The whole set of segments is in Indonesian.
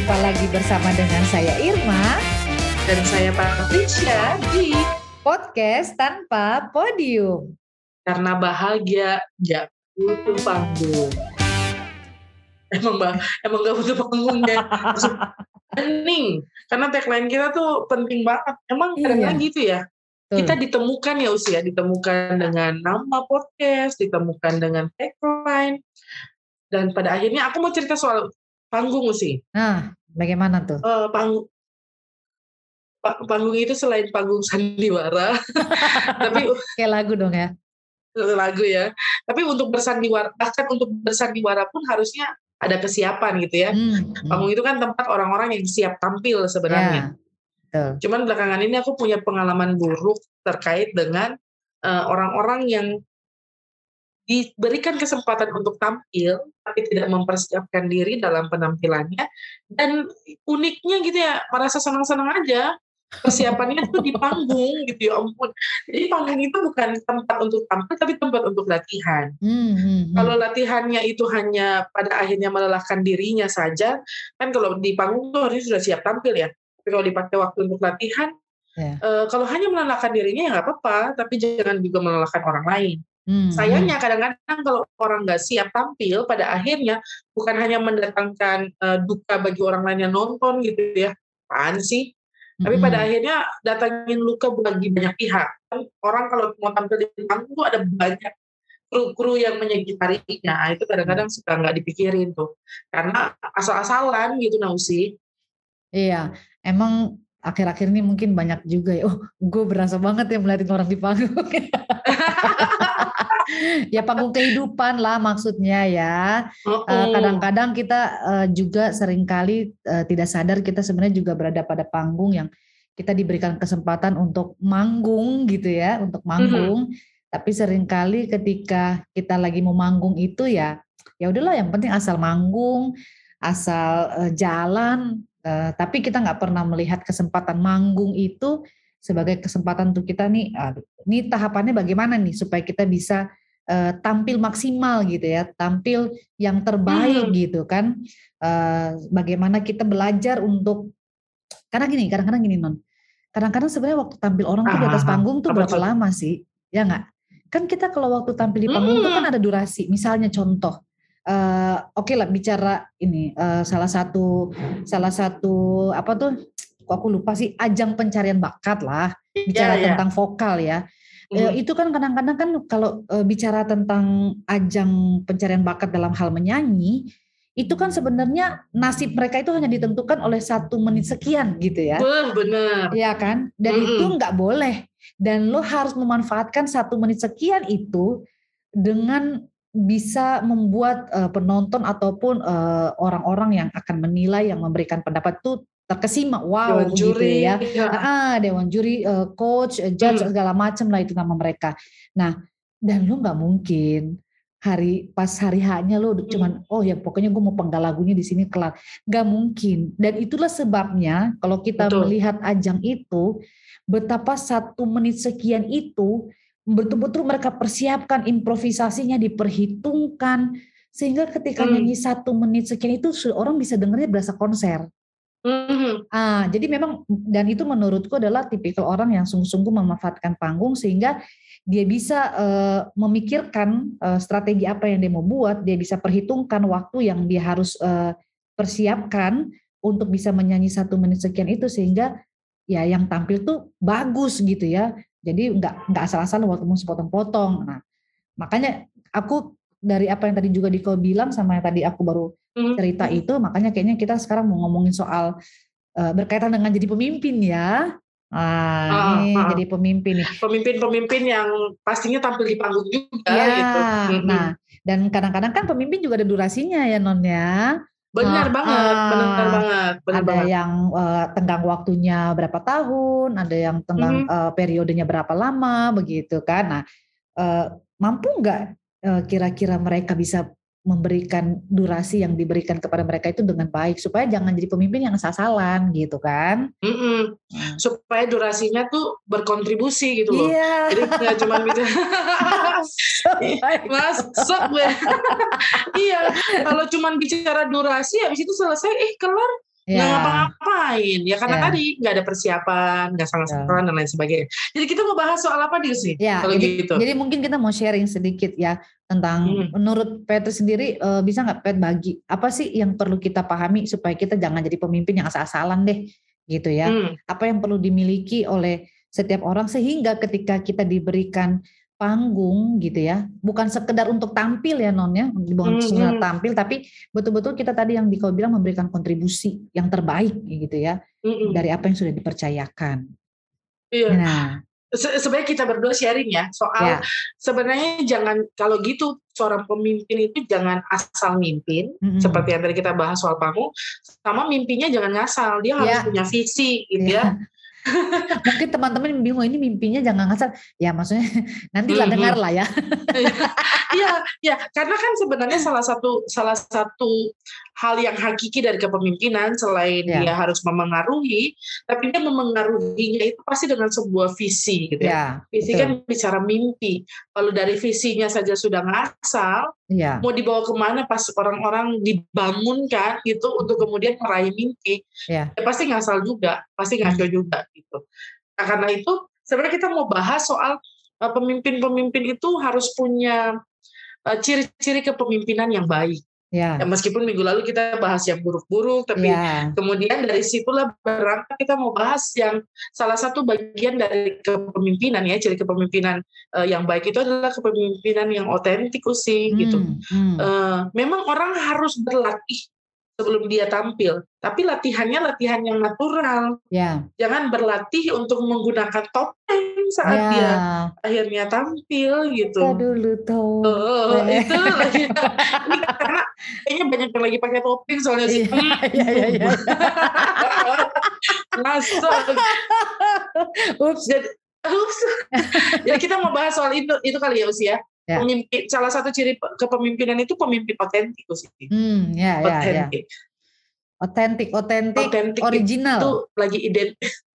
Jumpa lagi bersama dengan saya Irma dan saya Patricia di podcast tanpa podium. Karena bahagia gak butuh panggung. Emang bah, emang gak butuh panggung ya. Karena tagline kita tuh penting banget. Emang iya. kadang gitu ya. Kita ditemukan ya usia, ditemukan dengan nama podcast, ditemukan dengan tagline. Dan pada akhirnya aku mau cerita soal panggung sih. Nah, bagaimana tuh? Uh, panggung panggung itu selain panggung sandiwara, tapi kayak lagu dong ya. Lagu ya. Tapi untuk bersandiwara bahkan untuk bersandiwara pun harusnya ada kesiapan gitu ya. Hmm, hmm. Panggung itu kan tempat orang-orang yang siap tampil sebenarnya. Ya, Cuman belakangan ini aku punya pengalaman buruk terkait dengan uh, orang-orang yang diberikan kesempatan untuk tampil tapi tidak mempersiapkan diri dalam penampilannya dan uniknya gitu ya merasa senang-senang aja. Persiapannya tuh di panggung gitu ya ampun. Jadi panggung itu bukan tempat untuk tampil tapi tempat untuk latihan. Hmm, hmm, hmm. kalau latihannya itu hanya pada akhirnya melelahkan dirinya saja kan kalau di panggung tuh harusnya sudah siap tampil ya. Tapi kalau dipakai waktu untuk latihan yeah. uh, kalau hanya melelahkan dirinya ya nggak apa-apa tapi jangan juga melelahkan orang lain Hmm. Sayangnya kadang-kadang kalau orang nggak siap tampil, pada akhirnya bukan hanya mendatangkan uh, duka bagi orang lain yang nonton gitu ya, apaan sih? Hmm. Tapi pada hmm. akhirnya datangin luka bagi banyak pihak. Orang kalau mau tampil di panggung tuh ada banyak kru-kru yang menyegitarinya. Nah, itu kadang-kadang hmm. suka nggak dipikirin tuh, karena asal-asalan gitu Nausi. Iya, emang akhir-akhir ini mungkin banyak juga ya. Oh, gue berasa banget ya melihat orang di panggung. ya panggung kehidupan lah maksudnya ya. Kadang-kadang uh, kita uh, juga sering kali uh, tidak sadar kita sebenarnya juga berada pada panggung yang kita diberikan kesempatan untuk manggung gitu ya, untuk manggung. Mm -hmm. Tapi sering kali ketika kita lagi mau manggung itu ya, ya udahlah yang penting asal manggung, asal uh, jalan. Uh, tapi kita nggak pernah melihat kesempatan manggung itu sebagai kesempatan untuk kita nih, ini tahapannya bagaimana nih supaya kita bisa uh, tampil maksimal gitu ya, tampil yang terbaik hmm. gitu kan. Uh, bagaimana kita belajar untuk karena gini, kadang-kadang gini non, kadang-kadang sebenarnya waktu tampil orang tuh di atas panggung tuh berapa itu? lama sih, ya nggak? Kan kita kalau waktu tampil di panggung hmm. tuh kan ada durasi. Misalnya contoh, uh, oke okay lah bicara ini uh, salah satu salah satu apa tuh kok aku lupa sih ajang pencarian bakat lah bicara yeah, yeah. tentang vokal ya Mm. itu kan kadang-kadang kan kalau e, bicara tentang ajang pencarian bakat dalam hal menyanyi, itu kan sebenarnya nasib mereka itu hanya ditentukan oleh satu menit sekian gitu ya. benar. Iya kan? Dan mm -mm. itu nggak boleh. Dan lo harus memanfaatkan satu menit sekian itu dengan bisa membuat uh, penonton ataupun orang-orang uh, yang akan menilai yang memberikan pendapat itu terkesima wow dewan gitu juri, ya, ya. Ah, dewan juri uh, coach uh, judge hmm. segala macam lah itu nama mereka nah dan lu nggak mungkin hari pas hari hanya lo hmm. cuman oh ya pokoknya gue mau penggal lagunya di sini kelar nggak mungkin dan itulah sebabnya kalau kita Betul. melihat ajang itu betapa satu menit sekian itu betul-betul mereka persiapkan improvisasinya diperhitungkan sehingga ketika hmm. nyanyi satu menit sekian itu orang bisa dengarnya berasa konser Mm-hmm. Ah, jadi memang dan itu menurutku adalah tipikal orang yang sungguh-sungguh memanfaatkan panggung sehingga dia bisa uh, memikirkan uh, strategi apa yang dia mau buat, dia bisa perhitungkan waktu yang dia harus uh, persiapkan untuk bisa menyanyi satu menit sekian itu sehingga ya yang tampil tuh bagus gitu ya. Jadi nggak nggak asal-asalan waktu mau sepotong-potong. Nah, makanya aku dari apa yang tadi juga Diko bilang sama yang tadi aku baru hmm. cerita hmm. itu, makanya kayaknya kita sekarang mau ngomongin soal uh, berkaitan dengan jadi pemimpin ya. Ah, ah ini ah. jadi pemimpin nih. Pemimpin-pemimpin yang pastinya tampil di panggung juga ya, gitu. Nah, dan kadang-kadang kan pemimpin juga ada durasinya ya Non ya. Benar ah, banget, benar banget. Benar ada banget. yang uh, tenggang waktunya berapa tahun, ada yang tenggang -hmm. uh, periodenya berapa lama begitu kan. Nah, uh, mampu nggak kira-kira mereka bisa memberikan durasi yang diberikan kepada mereka itu dengan baik supaya jangan jadi pemimpin yang asal-asalan gitu kan? Mm -mm. supaya durasinya tuh berkontribusi gitu loh. Yeah. jadi nggak cuma bisa masuk. Gue iya kalau cuma bicara durasi habis itu selesai eh kelar nggak ngapa-ngapain. Ya karena Ya. tadi nggak ada persiapan nggak salah-salah dan lain sebagainya. Jadi kita mau bahas soal apa nih sih? Ya, kalau jadi, gitu. jadi mungkin kita mau sharing sedikit ya tentang Hmm. menurut Petri sendiri eh, bisa nggak Pet bagi apa sih yang perlu kita pahami supaya kita jangan jadi pemimpin yang asal-asalan deh gitu ya. Hmm, Apa yang perlu dimiliki oleh setiap orang sehingga ketika kita diberikan panggung gitu ya, bukan sekedar untuk tampil ya non ya, bukan Hmm, sekedar hmm. tampil tapi betul-betul kita tadi yang di kau bilang memberikan kontribusi yang terbaik gitu ya mm-mm. dari apa yang sudah dipercayakan. Iya. Nah, Se- sebenarnya kita berdua sharing ya soal Ya. sebenarnya jangan kalau gitu seorang pemimpin itu jangan asal mimpin mm-mm. seperti yang tadi kita bahas soal panggung sama mimpinya jangan ngasal dia harus Ya. punya visi gitu Iya. ya Mungkin teman-teman bingung ini mimpinya jangan ngasal. Ya maksudnya nantilah Mhm. dengar lah ya. Iya, ya, karena kan sebenarnya salah satu salah satu hal yang hakiki dari kepemimpinan selain Ya. dia harus memengaruhi, tapi dia memengaruhinya itu pasti dengan sebuah visi gitu ya. Ya, Visi betul. kan bicara mimpi. Kalau dari visinya saja sudah ngasal, Iya, mau dibawa ke mana pas orang-orang dibangunkan gitu untuk kemudian meraih mimpi, Ya. ya pasti ngasal juga, pasti ngaco juga gitu. Nah, karena itu sebenarnya kita mau bahas soal uh, pemimpin-pemimpin itu harus punya uh, ciri-ciri kepemimpinan yang baik. Ya, Ya, meskipun minggu lalu kita bahas yang buruk-buruk, tapi ya, kemudian dari situlah berangkat kita mau bahas yang salah satu bagian dari kepemimpinan ya, ciri kepemimpinan uh, yang baik itu adalah kepemimpinan yang otentik sih gitu. Hmm, hmm. Eh, memang orang harus berlatih sebelum dia tampil, tapi latihannya latihan yang natural. ya, Jangan berlatih untuk menggunakan topeng saat ya. dia akhirnya tampil gitu. Kita dulu tuh. Oh, itu lagi. Ini karena kayaknya banyak yang lagi pakai topeng soalnya sih. Iya, iya, iya, iya. Masuk. Ups. Jadi, ups. Jadi kita mau bahas soal itu itu kali ya usia. Ya. Pemimpin salah satu ciri pe- kepemimpinan itu pemimpin otentik sih. Hmm, ya, ya, ya. Otentik. Otentik, otentik, Otentik itu original. lagi identik.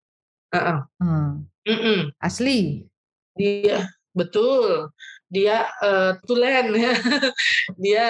Heeh. Hmm, Mm-mm. asli. Dia betul. Dia eh, tulen ya. dia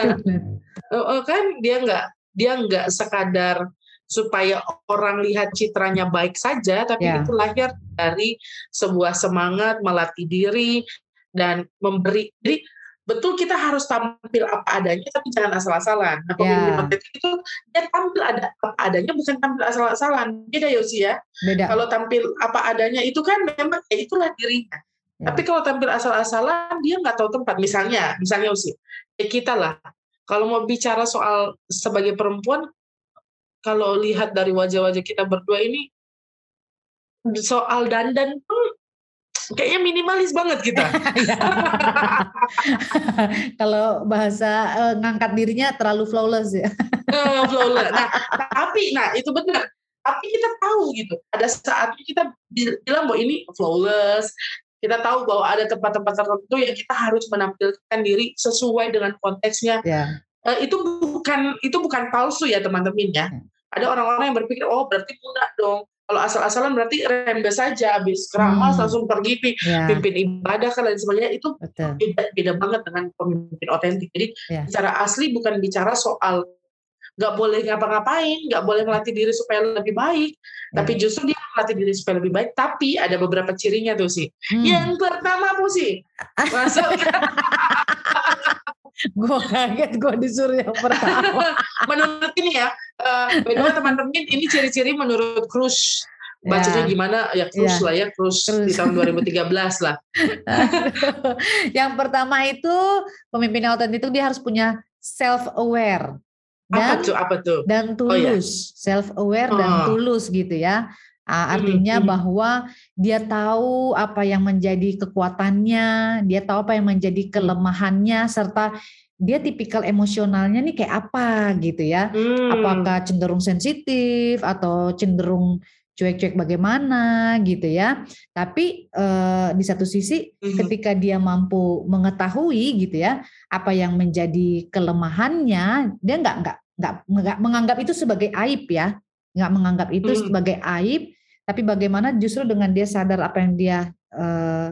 oh, kan dia nggak dia nggak sekadar supaya orang lihat citranya baik saja, tapi Ya. itu lahir dari sebuah semangat melatih diri dan memberi. Jadi betul kita harus tampil apa adanya, tapi jangan asal-asalan. Nah, pemimpin Ya. otentik itu dia tampil ada apa adanya, bukan tampil asal-asalan. Beda Yosi ya. Beda. Kalau tampil apa adanya itu kan memang ya itulah dirinya. Ya. Tapi kalau tampil asal-asalan dia nggak tahu tempat. Misalnya, misalnya usia ya kita lah. Kalau mau bicara soal sebagai perempuan, kalau lihat dari wajah-wajah kita berdua ini soal dandan pun kayaknya minimalis banget kita. Kalau bahasa eh, ngangkat dirinya terlalu flawless ya. Eh, flawless. Nah, tapi nah itu benar. Tapi kita tahu gitu. Ada saatnya kita bil- bilang bahwa ini flawless. Kita tahu bahwa ada tempat-tempat tertentu yang kita harus menampilkan diri sesuai dengan konteksnya. Ya, Eh, itu bukan itu bukan palsu ya teman-teman ya. Hmm. Ada orang-orang yang berpikir oh berarti mudah dong. Kalau asal-asalan berarti rembes saja habis keramas Hmm. langsung pergi ya, pimpin ibadah kan dan sebagainya itu betul. beda beda banget dengan pemimpin otentik. Jadi Ya. bicara asli bukan bicara soal nggak boleh ngapa-ngapain, nggak boleh melatih diri supaya lebih baik, Ya. tapi justru dia melatih diri supaya lebih baik. Tapi ada beberapa cirinya tuh sih. Hmm. Yang pertama sih? Masuk Gue kaget gue disuruh yang pertama. menurut ini ya, eh way, teman-teman ini ciri-ciri menurut Cruz. Bacanya Ya. gimana? Ya Cruz Ya. lah ya, Cruz Cruz. di tahun 2013 lah. yang pertama itu pemimpin otentik itu dia harus punya self aware Apa dan tuh? Apa tuh? dan Oh, ya. tulus, self aware dan Oh. tulus gitu ya. Ah, Hmm, artinya hmm. bahwa dia tahu apa yang menjadi kekuatannya, dia tahu apa yang menjadi kelemahannya serta dia tipikal emosionalnya nih kayak apa gitu ya. Hmm. Apakah cenderung sensitif atau cenderung cuek-cuek bagaimana gitu ya. Tapi eh, di satu sisi Mhm. ketika dia mampu mengetahui gitu ya apa yang menjadi kelemahannya, dia nggak nggak nggak menganggap itu sebagai aib ya, nggak menganggap itu Hmm. sebagai aib, tapi bagaimana justru dengan dia sadar apa yang dia eh,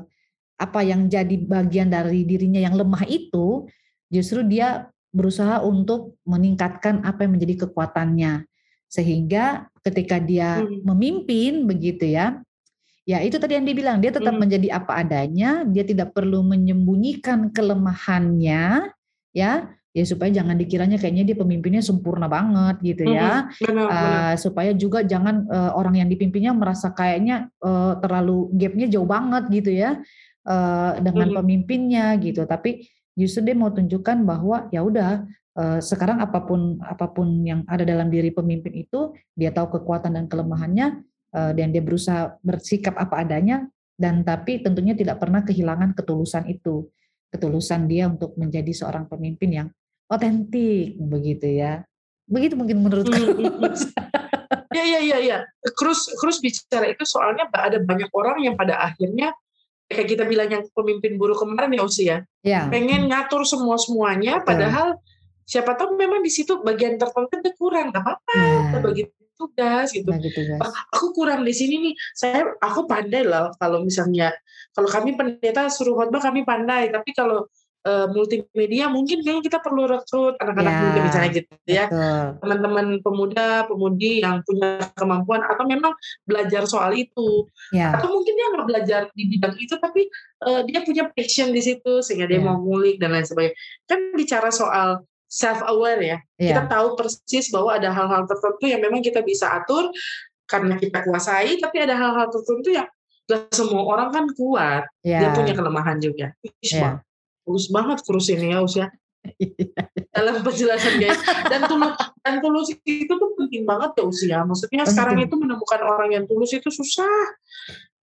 apa yang jadi bagian dari dirinya yang lemah itu, justru dia berusaha untuk meningkatkan apa yang menjadi kekuatannya sehingga ketika dia hmm. memimpin begitu ya Ya itu tadi yang dibilang dia tetap hmm. menjadi apa adanya, dia tidak perlu menyembunyikan kelemahannya, ya, ya supaya jangan dikiranya kayaknya dia pemimpinnya sempurna banget gitu ya, hmm. benar, uh, benar. supaya juga jangan uh, orang yang dipimpinnya merasa kayaknya uh, terlalu gapnya jauh banget gitu ya uh, dengan hmm. pemimpinnya gitu, tapi justru dia mau tunjukkan bahwa ya udah Uh, sekarang apa pun apa pun yang ada dalam diri pemimpin itu dia tahu kekuatan dan kelemahannya Eh, dan dia berusaha bersikap apa adanya dan tapi tentunya tidak pernah kehilangan ketulusan itu ketulusan dia untuk menjadi seorang pemimpin yang otentik begitu ya begitu mungkin menurut hmm, hmm. ya ya ya ya Cruz Cruz bicara itu soalnya ada banyak orang yang pada akhirnya kayak kita bilang yang pemimpin buruh kemarin ya usia ya. pengen ngatur semua semuanya padahal siapa tahu memang di situ bagian tertentu itu kurang apa apa ya. begitu tugas gitu. Bagi tugas. Aku kurang di sini nih. Saya aku pandai loh kalau misalnya kalau kami pendeta suruh khotbah kami pandai, tapi kalau uh, multimedia mungkin kayaknya kita perlu rekrut anak-anak ya, muda misalnya gitu ya. Teman-teman pemuda, pemudi yang punya kemampuan atau memang belajar soal itu. Ya. Atau mungkin dia nggak belajar di bidang itu tapi uh, dia punya passion di situ sehingga dia ya. mau ngulik dan lain sebagainya. Kan bicara soal self aware ya. Yeah. Kita tahu persis bahwa ada hal-hal tertentu yang memang kita bisa atur karena kita kuasai, tapi ada hal-hal tertentu yang gak semua orang kan kuat. Yeah. Dia punya kelemahan juga. yeah. Bagus banget ini ya usia. dalam penjelasan guys dan tulus dan tulus itu tuh penting banget ya usia maksudnya penting. sekarang itu menemukan orang yang tulus itu susah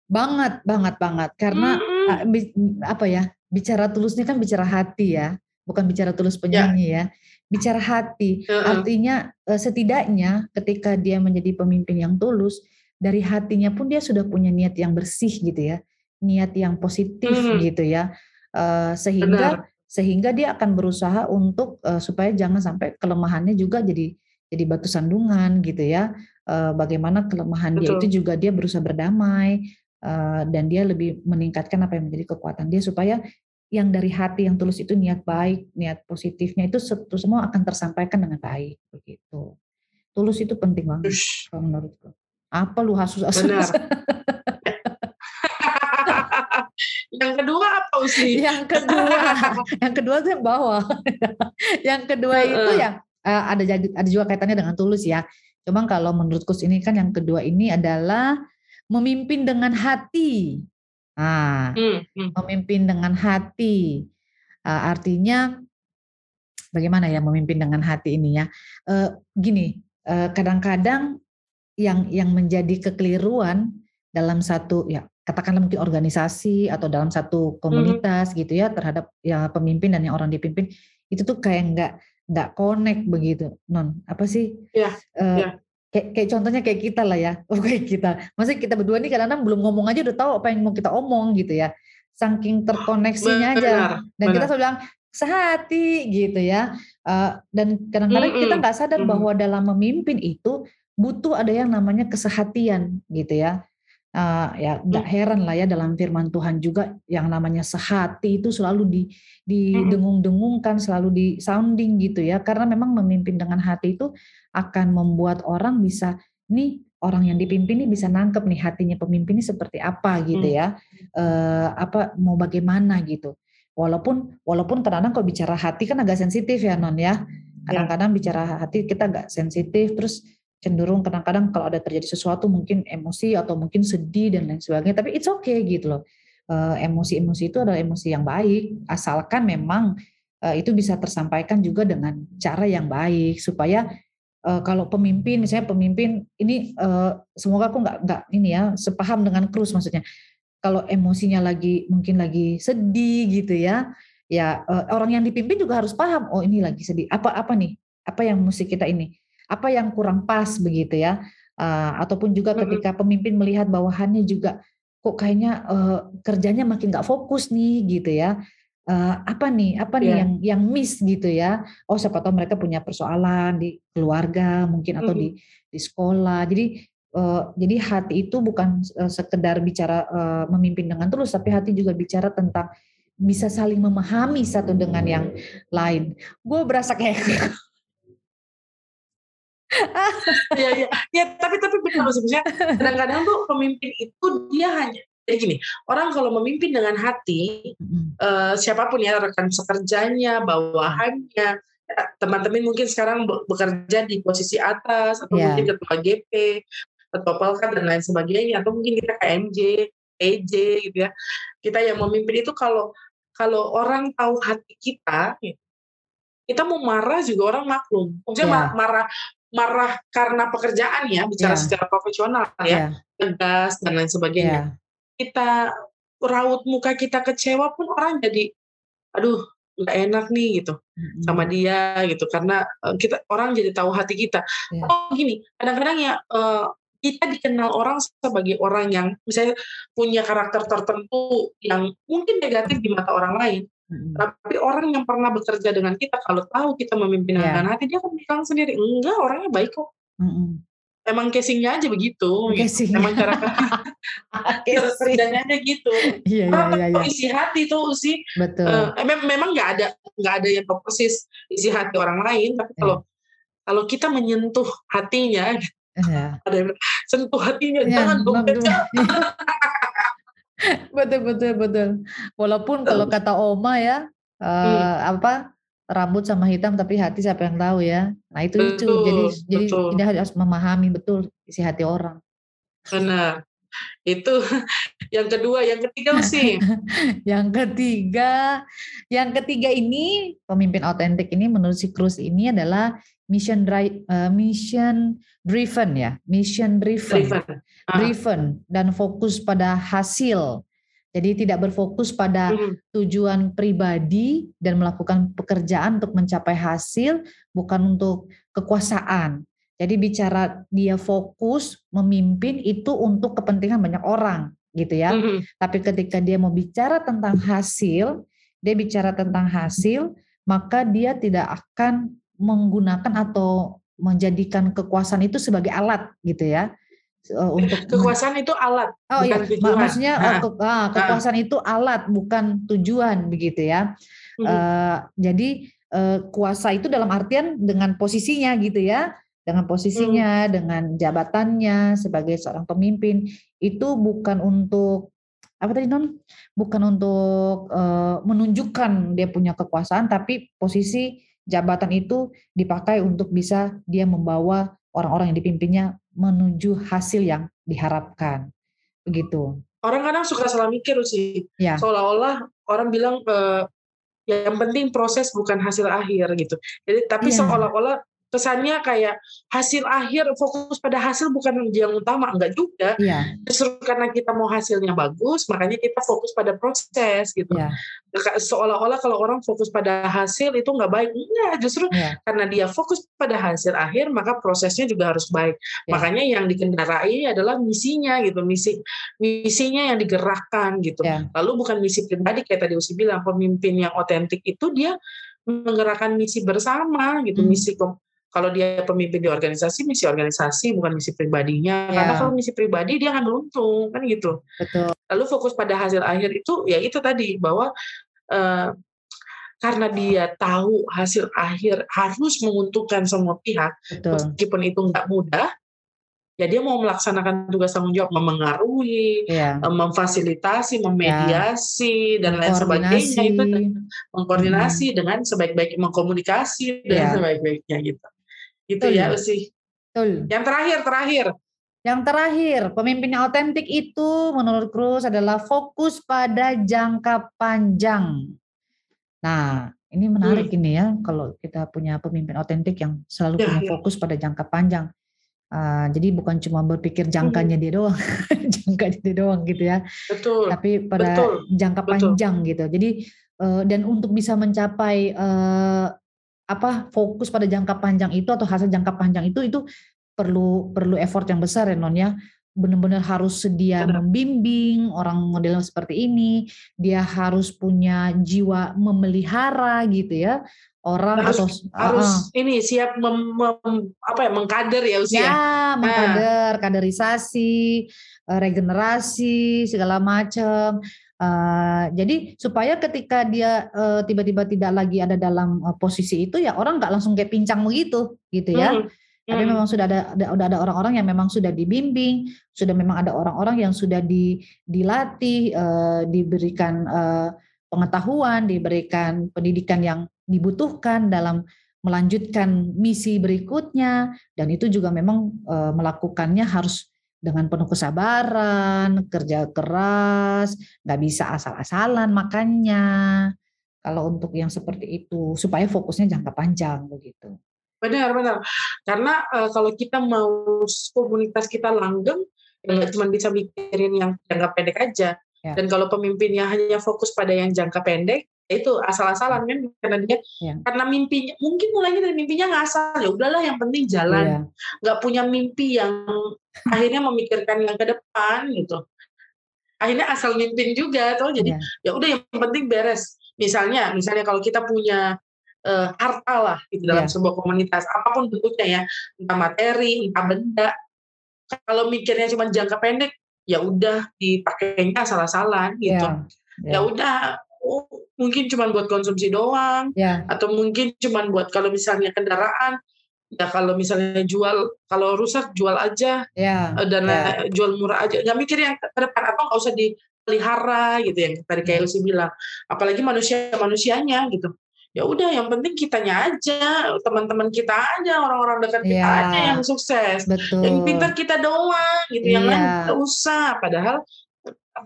banget banget banget karena -hmm. apa ya bicara tulusnya kan bicara hati ya bukan bicara tulus ya. penyanyi ya, ya. bicara hati. -uh. Artinya eh, setidaknya ketika dia menjadi pemimpin yang tulus, dari hatinya pun dia sudah punya niat yang bersih gitu ya, niat yang positif hmm. gitu ya, uh, sehingga Benar. sehingga dia akan berusaha untuk uh, supaya jangan sampai kelemahannya juga jadi jadi batu sandungan gitu ya. Uh, bagaimana kelemahan Betul. dia itu juga dia berusaha berdamai uh, dan dia lebih meningkatkan apa yang menjadi kekuatan dia supaya yang dari hati yang tulus itu niat baik, niat positifnya itu semua akan tersampaikan dengan baik begitu. Tulus itu penting banget kalau menurutku. Apa lu hasus-hasus? Benar. yang kedua apa sih? Yang kedua, yang kedua itu yang bawah. yang kedua itu yang uh, ada ada juga kaitannya dengan tulus ya. Cuma kalau menurutku ini kan yang kedua ini adalah memimpin dengan hati. Nah, hmm, hmm. memimpin dengan hati. Uh, artinya bagaimana ya memimpin dengan hati ini ya? Uh, gini, uh, kadang-kadang yang yang menjadi kekeliruan dalam satu ya katakanlah mungkin organisasi atau dalam satu komunitas hmm. gitu ya terhadap ya pemimpin dan yang orang dipimpin itu tuh kayak nggak nggak connect begitu non apa sih ya, uh, ya kayak, kayak contohnya kayak kita lah ya, oh kayak kita. Maksudnya kita berdua nih kadang-kadang belum ngomong aja udah tahu apa yang mau kita omong gitu ya. Saking terkoneksinya aja. Dan benar. kita selalu bilang sehati gitu ya. Uh, dan kadang-kadang mm -hmm. kita nggak sadar mm -hmm. bahwa dalam memimpin itu butuh ada yang namanya kesehatian gitu ya. Uh, ya nggak mm. heran lah ya dalam firman Tuhan juga yang namanya sehati itu selalu di didengung-dengungkan selalu di sounding gitu ya. Karena memang memimpin dengan hati itu akan membuat orang bisa nih orang yang dipimpin ini bisa nangkep nih hatinya pemimpin ini seperti apa gitu hmm. ya. Uh, apa mau bagaimana gitu. Walaupun walaupun kadang-kadang kalau bicara hati kan agak sensitif ya non ya. Kadang-kadang bicara hati kita agak sensitif terus cenderung kadang-kadang kalau ada terjadi sesuatu mungkin emosi atau mungkin sedih dan lain sebagainya tapi it's okay gitu loh. Emosi-emosi itu adalah emosi yang baik asalkan memang itu bisa tersampaikan juga dengan cara yang baik supaya kalau pemimpin misalnya pemimpin ini semoga aku nggak nggak ini ya sepaham dengan Cruz maksudnya. Kalau emosinya lagi mungkin lagi sedih gitu ya ya orang yang dipimpin juga harus paham oh ini lagi sedih apa apa nih? Apa yang mesti kita ini apa yang kurang pas begitu ya. Uh, ataupun juga ketika pemimpin melihat bawahannya juga kok kayaknya uh, kerjanya makin nggak fokus nih gitu ya. Uh, apa nih apa nih yeah. yang yang miss gitu ya. Oh siapa tahu mereka punya persoalan di keluarga mungkin atau mm -hmm. di di sekolah. Jadi uh, jadi hati itu bukan uh, sekedar bicara uh, memimpin dengan terus tapi hati juga bicara tentang bisa saling memahami satu dengan yang lain. Gue berasa kayak ya, ya, ya, tapi tapi benar maksudnya kadang-kadang tuh pemimpin itu dia hanya jadi gini, orang kalau memimpin dengan hati, mm. uh, siapa pun ya rekan sekerjanya, bawahannya, ya, teman-teman mungkin sekarang bekerja di posisi atas atau yeah. mungkin ketua GP, ketua Polka dan lain sebagainya, atau mungkin kita KMJ, EJ gitu ya. Kita yang memimpin itu kalau kalau orang tahu hati kita, kita mau marah juga orang maklum. Maksudnya yeah. marah marah karena pekerjaan ya, bicara yeah. secara profesional ya, yeah. tegas dan lain sebagainya. Yeah kita raut muka kita kecewa pun orang jadi aduh nggak enak nih gitu hmm. sama dia gitu karena uh, kita orang jadi tahu hati kita yeah. oh gini kadang-kadang ya uh, kita dikenal orang sebagai orang yang misalnya punya karakter tertentu yang mungkin negatif di mata orang lain hmm. tapi orang yang pernah bekerja dengan kita kalau tahu kita memimpin yeah. dengan hati dia akan bilang sendiri enggak orangnya baik kok hmm emang casingnya aja begitu Casing. emang cara kerjanya aja gitu iya, iya, iya, iya. isi hati tuh sih betul uh, memang nggak ada nggak ada yang persis isi hati orang lain tapi kalau yeah. kalau kita menyentuh hatinya yeah. ada yang sentuh hatinya yeah, jangan dong betul betul betul walaupun kalau kata Oma ya uh, hmm. apa rambut sama hitam tapi hati siapa yang tahu ya. Nah itu betul, itu jadi betul. jadi kita harus memahami betul isi hati orang. Benar. Itu yang kedua, yang ketiga sih. yang ketiga, yang ketiga ini pemimpin autentik ini menurut si Cruz ini adalah mission drive, uh, mission driven ya, mission driven, driven, ah. driven dan fokus pada hasil jadi tidak berfokus pada hmm. tujuan pribadi dan melakukan pekerjaan untuk mencapai hasil, bukan untuk kekuasaan. Jadi bicara dia fokus memimpin itu untuk kepentingan banyak orang, gitu ya. Hmm. Tapi ketika dia mau bicara tentang hasil, dia bicara tentang hasil, maka dia tidak akan menggunakan atau menjadikan kekuasaan itu sebagai alat, gitu ya uh, untuk kekuasaan itu alat oh iya tujuan. maksudnya nah. ke, ah, kekuasaan nah. itu alat bukan tujuan begitu ya hmm. uh, jadi uh, kuasa itu dalam artian dengan posisinya gitu ya dengan posisinya hmm. dengan jabatannya sebagai seorang pemimpin itu bukan untuk apa tadi non bukan untuk uh, menunjukkan dia punya kekuasaan tapi posisi jabatan itu dipakai untuk bisa dia membawa orang-orang yang dipimpinnya menuju hasil yang diharapkan. Begitu. Orang kadang suka salah mikir sih. Ya. Seolah-olah orang bilang eh, yang penting proses bukan hasil akhir gitu. Jadi tapi ya. seolah-olah kesannya kayak hasil akhir fokus pada hasil bukan yang utama enggak juga yeah. justru karena kita mau hasilnya bagus makanya kita fokus pada proses gitu yeah. seolah-olah kalau orang fokus pada hasil itu enggak baik enggak justru yeah. karena dia fokus pada hasil akhir maka prosesnya juga harus baik yeah. makanya yang dikendarai adalah misinya gitu misi misinya yang digerakkan gitu yeah. lalu bukan misi pribadi kayak tadi Usi bilang pemimpin yang otentik itu dia menggerakkan misi bersama gitu hmm. misi kalau dia pemimpin di organisasi misi organisasi bukan misi pribadinya ya. karena kalau misi pribadi dia akan beruntung kan gitu Betul. lalu fokus pada hasil akhir itu ya itu tadi bahwa uh, karena dia tahu hasil akhir harus menguntungkan semua pihak Betul. meskipun itu nggak mudah ya dia mau melaksanakan tugas tanggung jawab memengaruhi, ya. memfasilitasi, memediasi ya. dan lain sebagainya itu mengkoordinasi hmm. dengan sebaik-baik mengkomunikasi dengan ya. sebaik-baiknya gitu. Itu ya Usi. Betul. Yang terakhir, terakhir. Yang terakhir, pemimpin yang otentik itu menurut Cruz adalah fokus pada jangka panjang. Nah, ini menarik hmm. ini ya kalau kita punya pemimpin otentik yang selalu ya, punya ya. fokus pada jangka panjang. Uh, jadi bukan cuma berpikir jangkanya hmm. dia doang, jangka dia doang gitu ya. Betul. Tapi pada betul, jangka betul. panjang gitu. Jadi uh, dan untuk bisa mencapai uh, apa fokus pada jangka panjang itu atau hasil jangka panjang itu itu perlu perlu effort yang besar ya non ya. Benar-benar harus sedia Benar. membimbing orang model seperti ini dia harus punya jiwa memelihara gitu ya. Orang harus, atau harus uh, ini siap mem, mem, apa ya mengkader ya usia ya? Mengkader nah. kaderisasi eh, regenerasi segala macam Uh, jadi supaya ketika dia uh, tiba-tiba tidak lagi ada dalam uh, posisi itu ya orang nggak langsung kayak pincang begitu gitu ya. Hmm. Tapi Hmm. memang sudah ada, ada udah ada orang-orang yang memang sudah dibimbing, sudah memang ada orang-orang yang sudah di, dilatih, eh, diberikan eh, pengetahuan, diberikan pendidikan yang dibutuhkan dalam melanjutkan misi berikutnya dan itu juga memang eh, melakukannya harus dengan penuh kesabaran, kerja keras, nggak bisa asal-asalan makannya. Kalau untuk yang seperti itu supaya fokusnya jangka panjang begitu. Benar, benar. Karena uh, kalau kita mau komunitas kita langgeng, ya nggak cuma bisa mikirin yang jangka pendek aja. Ya. Dan kalau pemimpinnya hanya fokus pada yang jangka pendek, itu asal-asalan kan karena dia Ya. karena mimpinya mungkin mulainya dari mimpinya ngasal ya udahlah yang penting jalan Iya. nggak punya mimpi yang akhirnya memikirkan yang ke depan gitu akhirnya asal mimpin juga tuh jadi Iya. ya udah yang penting beres misalnya misalnya kalau kita punya eh, harta lah gitu dalam Iya. sebuah komunitas apa pun bentuknya ya entah materi entah benda kalau mikirnya cuma jangka pendek ya udah dipakainya asal-asalan gitu Iya. ya udah oh, mungkin cuma buat konsumsi doang Ya. atau mungkin cuma buat kalau misalnya kendaraan ya kalau misalnya jual kalau rusak jual aja Ya. eh, dan ya. eh, jual murah aja nggak mikir yang ke depan atau nggak usah dipelihara gitu yang tadi kayak Ya. Lucy bilang apalagi manusia manusianya gitu ya udah yang penting kitanya aja teman-teman kita aja orang-orang dekat kita Ya. aja yang sukses Betul. yang pintar kita doang gitu yang lain Iya. nggak usah padahal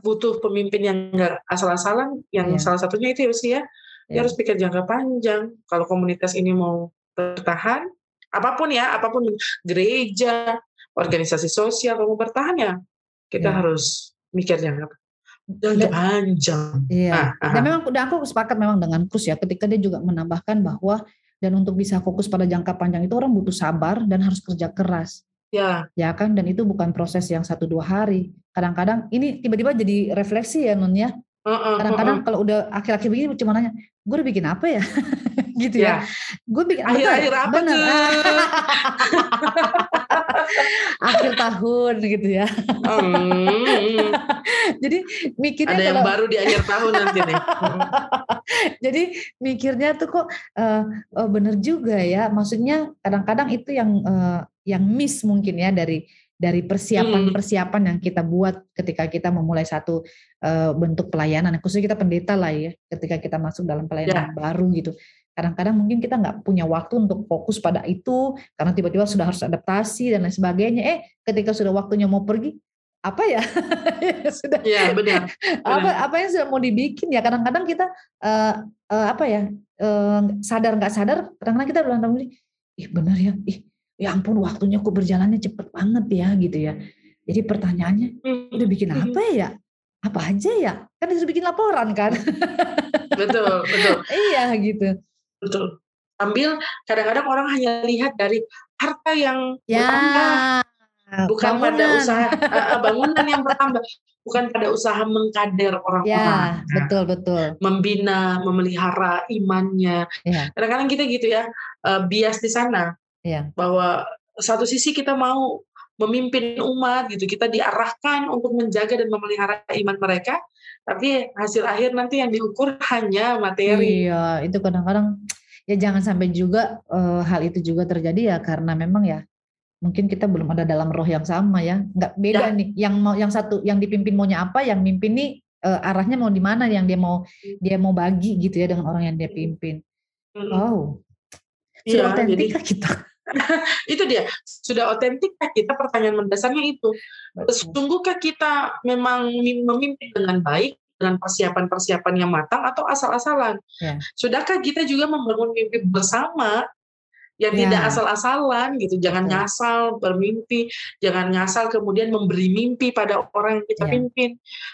butuh pemimpin yang nggak asal-asalan yang Iya. salah satunya itu sih ya dia Iya. harus pikir jangka panjang kalau komunitas ini mau bertahan apa pun ya apa pun gereja organisasi sosial mau bertahan ya kita Iya. harus mikir jangka panjang Iya. Ah, ah, Dan memang dan aku sepakat memang dengan Kus ya ketika dia juga menambahkan bahwa dan untuk bisa fokus pada jangka panjang itu orang butuh sabar dan harus kerja keras. Ya Ya kan dan itu bukan proses yang satu dua hari. Kadang-kadang ini tiba-tiba jadi refleksi ya Nun ya. Kadang-kadang heeh. kalau udah akhir-akhir begini cuma nanya, gue udah bikin apa ya? gitu ya. ya Gue bikin akhir-akhir apa tuh akhir tahun gitu ya. Hmm, Jadi mikirnya ada yang kalau baru di akhir tahun nanti nih. Jadi mikirnya tuh kok eh, eh, bener juga ya. Maksudnya kadang-kadang itu yang eh, yang miss mungkin ya dari dari persiapan-persiapan yang kita buat ketika kita memulai satu eh, bentuk pelayanan. Khususnya kita pendeta lah ya. Ketika kita masuk dalam pelayanan yang baru gitu. Kadang-kadang mungkin kita nggak punya waktu untuk fokus pada itu karena tiba-tiba sudah harus adaptasi dan lain sebagainya. Eh, ketika sudah waktunya mau pergi, apa ya? sudah ya benar apa apa yang sudah mau dibikin ya kadang-kadang kita eh, eh, apa ya eh, sadar nggak sadar kadang-kadang kita bilang ih bener ya ih ya ampun waktunya kok berjalannya cepet banget ya gitu ya. Jadi pertanyaannya Hmm, udah bikin apa ya? Apa aja ya? Kan disuruh bikin laporan kan? Betul betul. Iya gitu. Betul. Sambil kadang-kadang orang hanya lihat dari harta yang ya. bertambah. Bukan pada bangunan. usaha uh, bangunan yang bertambah. Bukan pada usaha mengkader orang-orang. ya betul betul. Membina memelihara imannya. Ya kadang-kadang kita gitu ya uh, bias di sana ya bahwa satu sisi kita mau memimpin umat gitu kita diarahkan untuk menjaga dan memelihara iman mereka tapi hasil akhir nanti yang diukur hanya materi Iya, itu kadang-kadang ya jangan sampai juga eh, hal itu juga terjadi ya karena memang ya mungkin kita belum ada dalam roh yang sama ya. Nggak beda Ya. nih. Yang mau yang satu yang dipimpin maunya apa, yang mimpin nih eh, arahnya mau di mana yang dia mau dia mau bagi gitu ya dengan orang yang dia pimpin. Mm, Wow. Sudah iya, otentik kita? itu dia sudah otentik kita pertanyaan mendasarnya itu sungguhkah kita memang mim- memimpin dengan baik dengan persiapan-persiapan yang matang atau asal-asalan Ya. sudahkah kita juga membangun mimpi bersama yang Ya. tidak asal-asalan gitu jangan Betul. ngasal bermimpi jangan ngasal kemudian memberi mimpi pada orang yang kita Ya. pimpin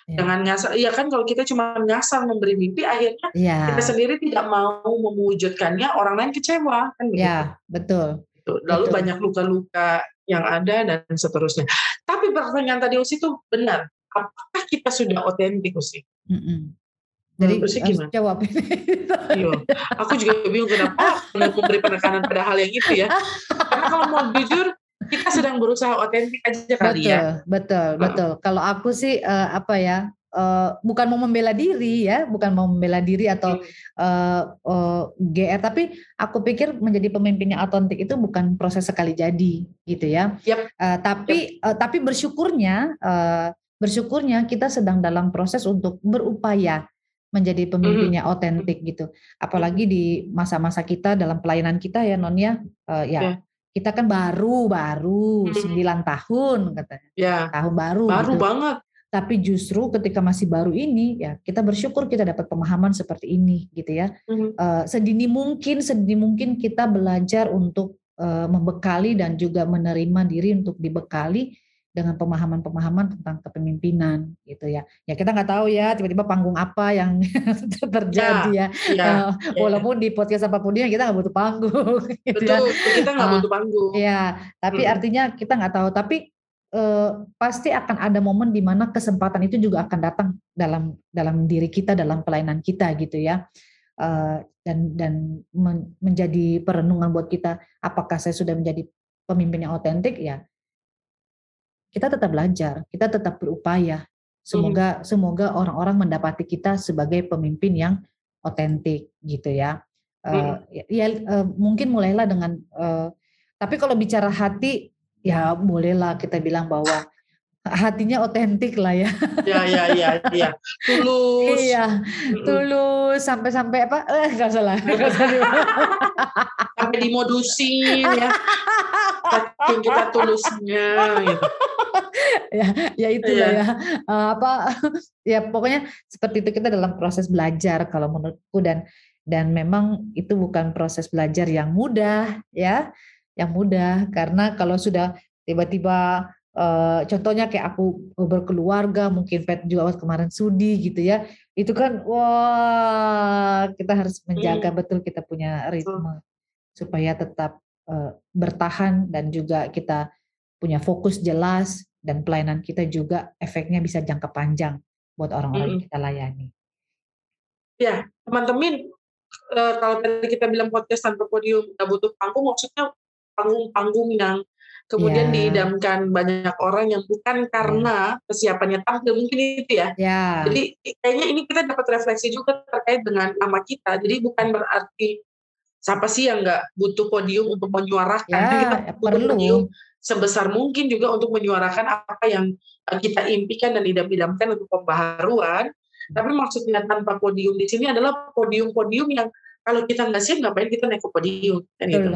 Ya. jangan ngasal iya kan kalau kita cuma ngasal memberi mimpi akhirnya Ya. kita sendiri tidak mau mewujudkannya orang lain kecewa kan begitu Ya, betul. Gitu. Lalu Betul. banyak luka-luka yang ada dan seterusnya. Tapi pertanyaan tadi Usi itu benar. Apakah kita sudah otentik Usi? Mm-mm. Jadi Menurut Usi gimana? jawab. Iya. Aku juga bingung kenapa benar memberi penekanan pada hal yang itu ya. Karena kalau mau jujur, kita sedang berusaha otentik aja kali betul, ya. betul, betul. Kalau aku sih eh, apa ya? Uh, bukan mau membela diri ya, bukan mau membela diri atau uh, uh, GR, tapi aku pikir menjadi pemimpin yang otentik itu bukan proses sekali jadi, gitu ya. Yep. Uh, tapi yep. uh, tapi bersyukurnya uh, bersyukurnya kita sedang dalam proses untuk berupaya menjadi pemimpin yang otentik gitu. Apalagi di masa-masa kita dalam pelayanan kita ya non ya, uh, ya. Yeah kita kan baru baru sembilan tahun katanya ya. tahun baru baru gitu. banget tapi justru ketika masih baru ini ya kita bersyukur kita dapat pemahaman seperti ini gitu ya mm-hmm. uh, sedini mungkin sedini mungkin kita belajar untuk uh, membekali dan juga menerima diri untuk dibekali dengan pemahaman-pemahaman tentang kepemimpinan gitu ya ya kita nggak tahu ya tiba-tiba panggung apa yang terjadi ya, ya. ya, uh, ya walaupun di podcast apa pun dia kita nggak butuh panggung gitu ya. Betul, ya. kita nggak uh, butuh panggung ya tapi hmm. artinya kita nggak tahu tapi eh, pasti akan ada momen di mana kesempatan itu juga akan datang dalam dalam diri kita dalam pelayanan kita gitu ya. Eh, dan dan men, menjadi perenungan buat kita apakah saya sudah menjadi pemimpin yang otentik? Ya kita tetap belajar kita tetap berupaya. Semoga hmm. semoga orang-orang mendapati kita sebagai pemimpin yang otentik gitu ya. Uh, ya, ya uh, mungkin mulailah dengan uh, tapi kalau bicara hati ya bolehlah kita bilang bahwa hatinya otentik lah ya. Ya ya ya ya. Tulus. Iya. Tulus sampai-sampai apa? Eh enggak salah. sampai dimodusin ya. Tapi kita tulusnya gitu. ya, ya itu ya. ya. Uh, apa ya pokoknya seperti itu kita dalam proses belajar kalau menurutku dan dan memang itu bukan proses belajar yang mudah ya yang mudah karena kalau sudah tiba-tiba uh, contohnya kayak aku berkeluarga mungkin pet juga kemarin sudi gitu ya itu kan wah kita harus menjaga hmm. betul kita punya ritme supaya tetap uh, bertahan dan juga kita punya fokus jelas dan pelayanan kita juga efeknya bisa jangka panjang buat orang-orang hmm. yang kita layani. Ya, teman-teman, uh, kalau tadi kita bilang podcast tanpa podium nggak butuh panggung, maksudnya panggung-panggung yang kemudian yeah. diidamkan banyak orang yang bukan karena yeah. kesiapannya tampil mungkin itu ya. Yeah. Jadi kayaknya ini kita dapat refleksi juga terkait dengan nama kita. Jadi bukan berarti siapa sih yang nggak butuh podium untuk menyuarakan. Yeah, kita butuh perlu. podium sebesar mungkin juga untuk menyuarakan apa yang eh, kita impikan dan idam-idamkan untuk pembaharuan. Tapi maksudnya tanpa podium di sini adalah podium-podium yang kalau kita nggak siap ngapain kita naik ke podium kan itu.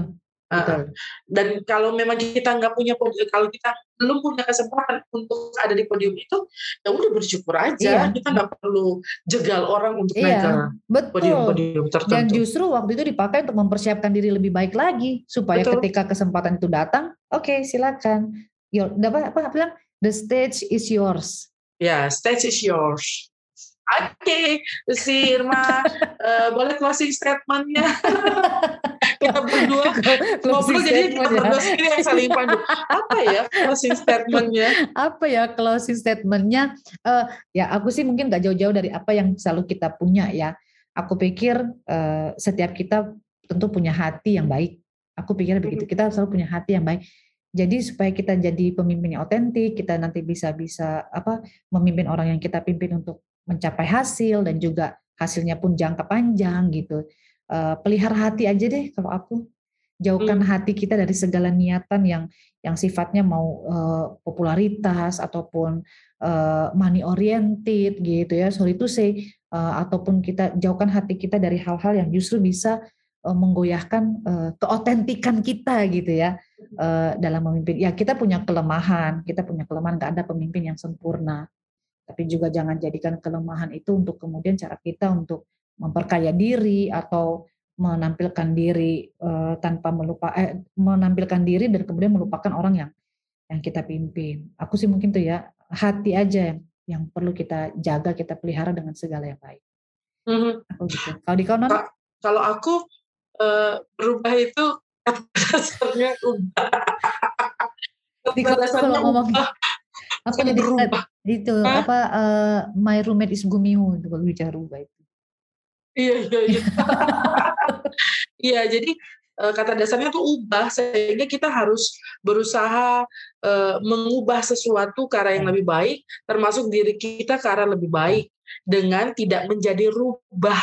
Betul. Dan kalau memang kita nggak punya kalau kita belum punya kesempatan untuk ada di podium itu, ya udah bersyukur aja. Iya. Kita nggak perlu jegal orang untuk iya. naik ke podium-podium tertentu. Dan justru waktu itu dipakai untuk mempersiapkan diri lebih baik lagi supaya Betul. ketika kesempatan itu datang, oke okay, silakan. Your, apa apa bilang? The stage is yours. Ya, yeah, stage is yours. Oke, okay, si Irma, uh, boleh closing statementnya. kita berdua ngobrol jadi kita ya. berdua sendiri yang saling pandu. Apa ya closing statementnya? Apa ya closing statementnya? Uh, ya aku sih mungkin gak jauh-jauh dari apa yang selalu kita punya ya. Aku pikir uh, setiap kita tentu punya hati yang baik. Aku pikir begitu. Kita selalu punya hati yang baik. Jadi supaya kita jadi pemimpin yang otentik, kita nanti bisa bisa apa memimpin orang yang kita pimpin untuk mencapai hasil dan juga hasilnya pun jangka panjang gitu. Uh, pelihara hati aja deh kalau aku. Jauhkan hmm. hati kita dari segala niatan yang yang sifatnya mau uh, popularitas ataupun uh, money oriented gitu ya. Sorry to say uh, ataupun kita jauhkan hati kita dari hal-hal yang justru bisa uh, menggoyahkan uh, keotentikan kita gitu ya uh, dalam memimpin. Ya kita punya kelemahan, kita punya kelemahan. Gak ada pemimpin yang sempurna tapi juga jangan jadikan kelemahan itu untuk kemudian cara kita untuk memperkaya diri atau menampilkan diri uh, tanpa melupa eh, menampilkan diri dan kemudian melupakan orang yang yang kita pimpin. Aku sih mungkin tuh ya hati aja yang yang perlu kita jaga, kita pelihara dengan segala yang baik. Mm-hmm. Aku gitu. Kalau di kanan? Kalau aku uh, berubah itu dasarnya ubah. Di kalau ngomong Aku jadi berubah. Itu Hah? apa uh, My Roommate is Gumiho kalau bicara rubah itu. Iya iya iya. iya jadi uh, kata dasarnya tuh ubah sehingga kita harus berusaha uh, mengubah sesuatu ke arah yang lebih baik termasuk diri kita ke arah lebih baik dengan tidak menjadi rubah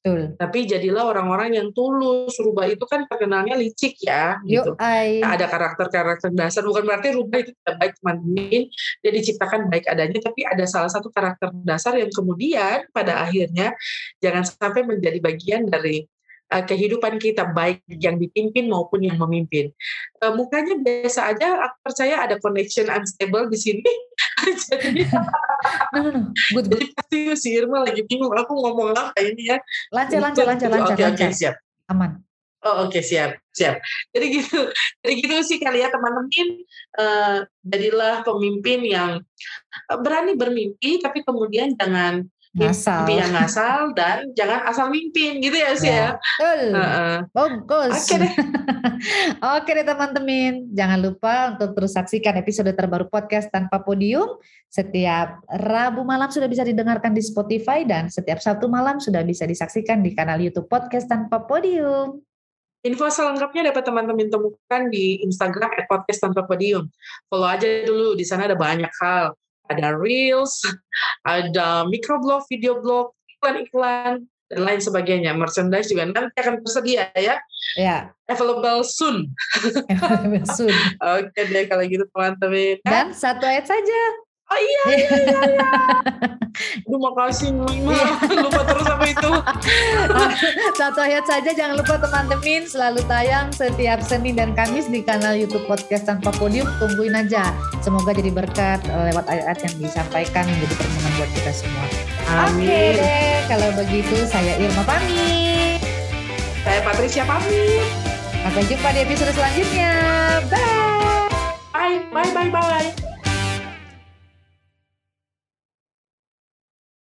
Betul. Tapi jadilah orang-orang yang tulus. Rubah itu kan terkenalnya licik ya. Gitu. Ada karakter-karakter dasar. Bukan berarti rubah itu tidak baik teman-teman. Dia diciptakan baik adanya. Tapi ada salah satu karakter dasar yang kemudian pada akhirnya jangan sampai menjadi bagian dari uh, kehidupan kita baik yang dipimpin maupun yang memimpin. Uh, mukanya biasa aja, aku percaya ada connection unstable di sini. Jadi, no, no, no. Good, good. Jadi pasti si Irma lagi bingung aku ngomong apa ini ya. Lancar, lancar, lancar, lancar. Oke, oke, siap. Aman. Oh oke okay, siap siap. Jadi gitu, jadi gitu sih kali ya teman-teman. Uh, jadilah pemimpin yang berani bermimpi, tapi kemudian jangan ngasal. mimpi yang ngasal dan jangan asal mimpin gitu ya sih ya. ya. Uh, Bagus. Oke deh. Oke deh teman-teman, jangan lupa untuk terus saksikan episode terbaru podcast tanpa podium. Setiap Rabu malam sudah bisa didengarkan di Spotify dan setiap Sabtu malam sudah bisa disaksikan di kanal YouTube podcast tanpa podium. Info selengkapnya dapat teman-teman temukan di Instagram @podcast tanpa podium. Follow aja dulu, di sana ada banyak hal ada reels, ada microblog, video blog, iklan-iklan, dan lain sebagainya. Merchandise juga nanti akan tersedia ya. Ya. Available soon. Available soon. Oke deh kalau gitu teman-teman. Dan satu ayat saja. Oh iya, iya, iya. iya. Makasih Mama, iya. lupa terus apa itu. Satu ayat saja jangan lupa teman-teman selalu tayang setiap Senin dan Kamis di kanal YouTube Podcast Tanpa Podium. Tungguin aja. Semoga jadi berkat eh, lewat ayat-ayat yang disampaikan menjadi permohonan buat kita semua. Amin. Oke deh, kalau begitu saya Irma pamit. Saya Patricia pamit. Sampai jumpa di episode selanjutnya. Bye. Bye, bye, bye, bye.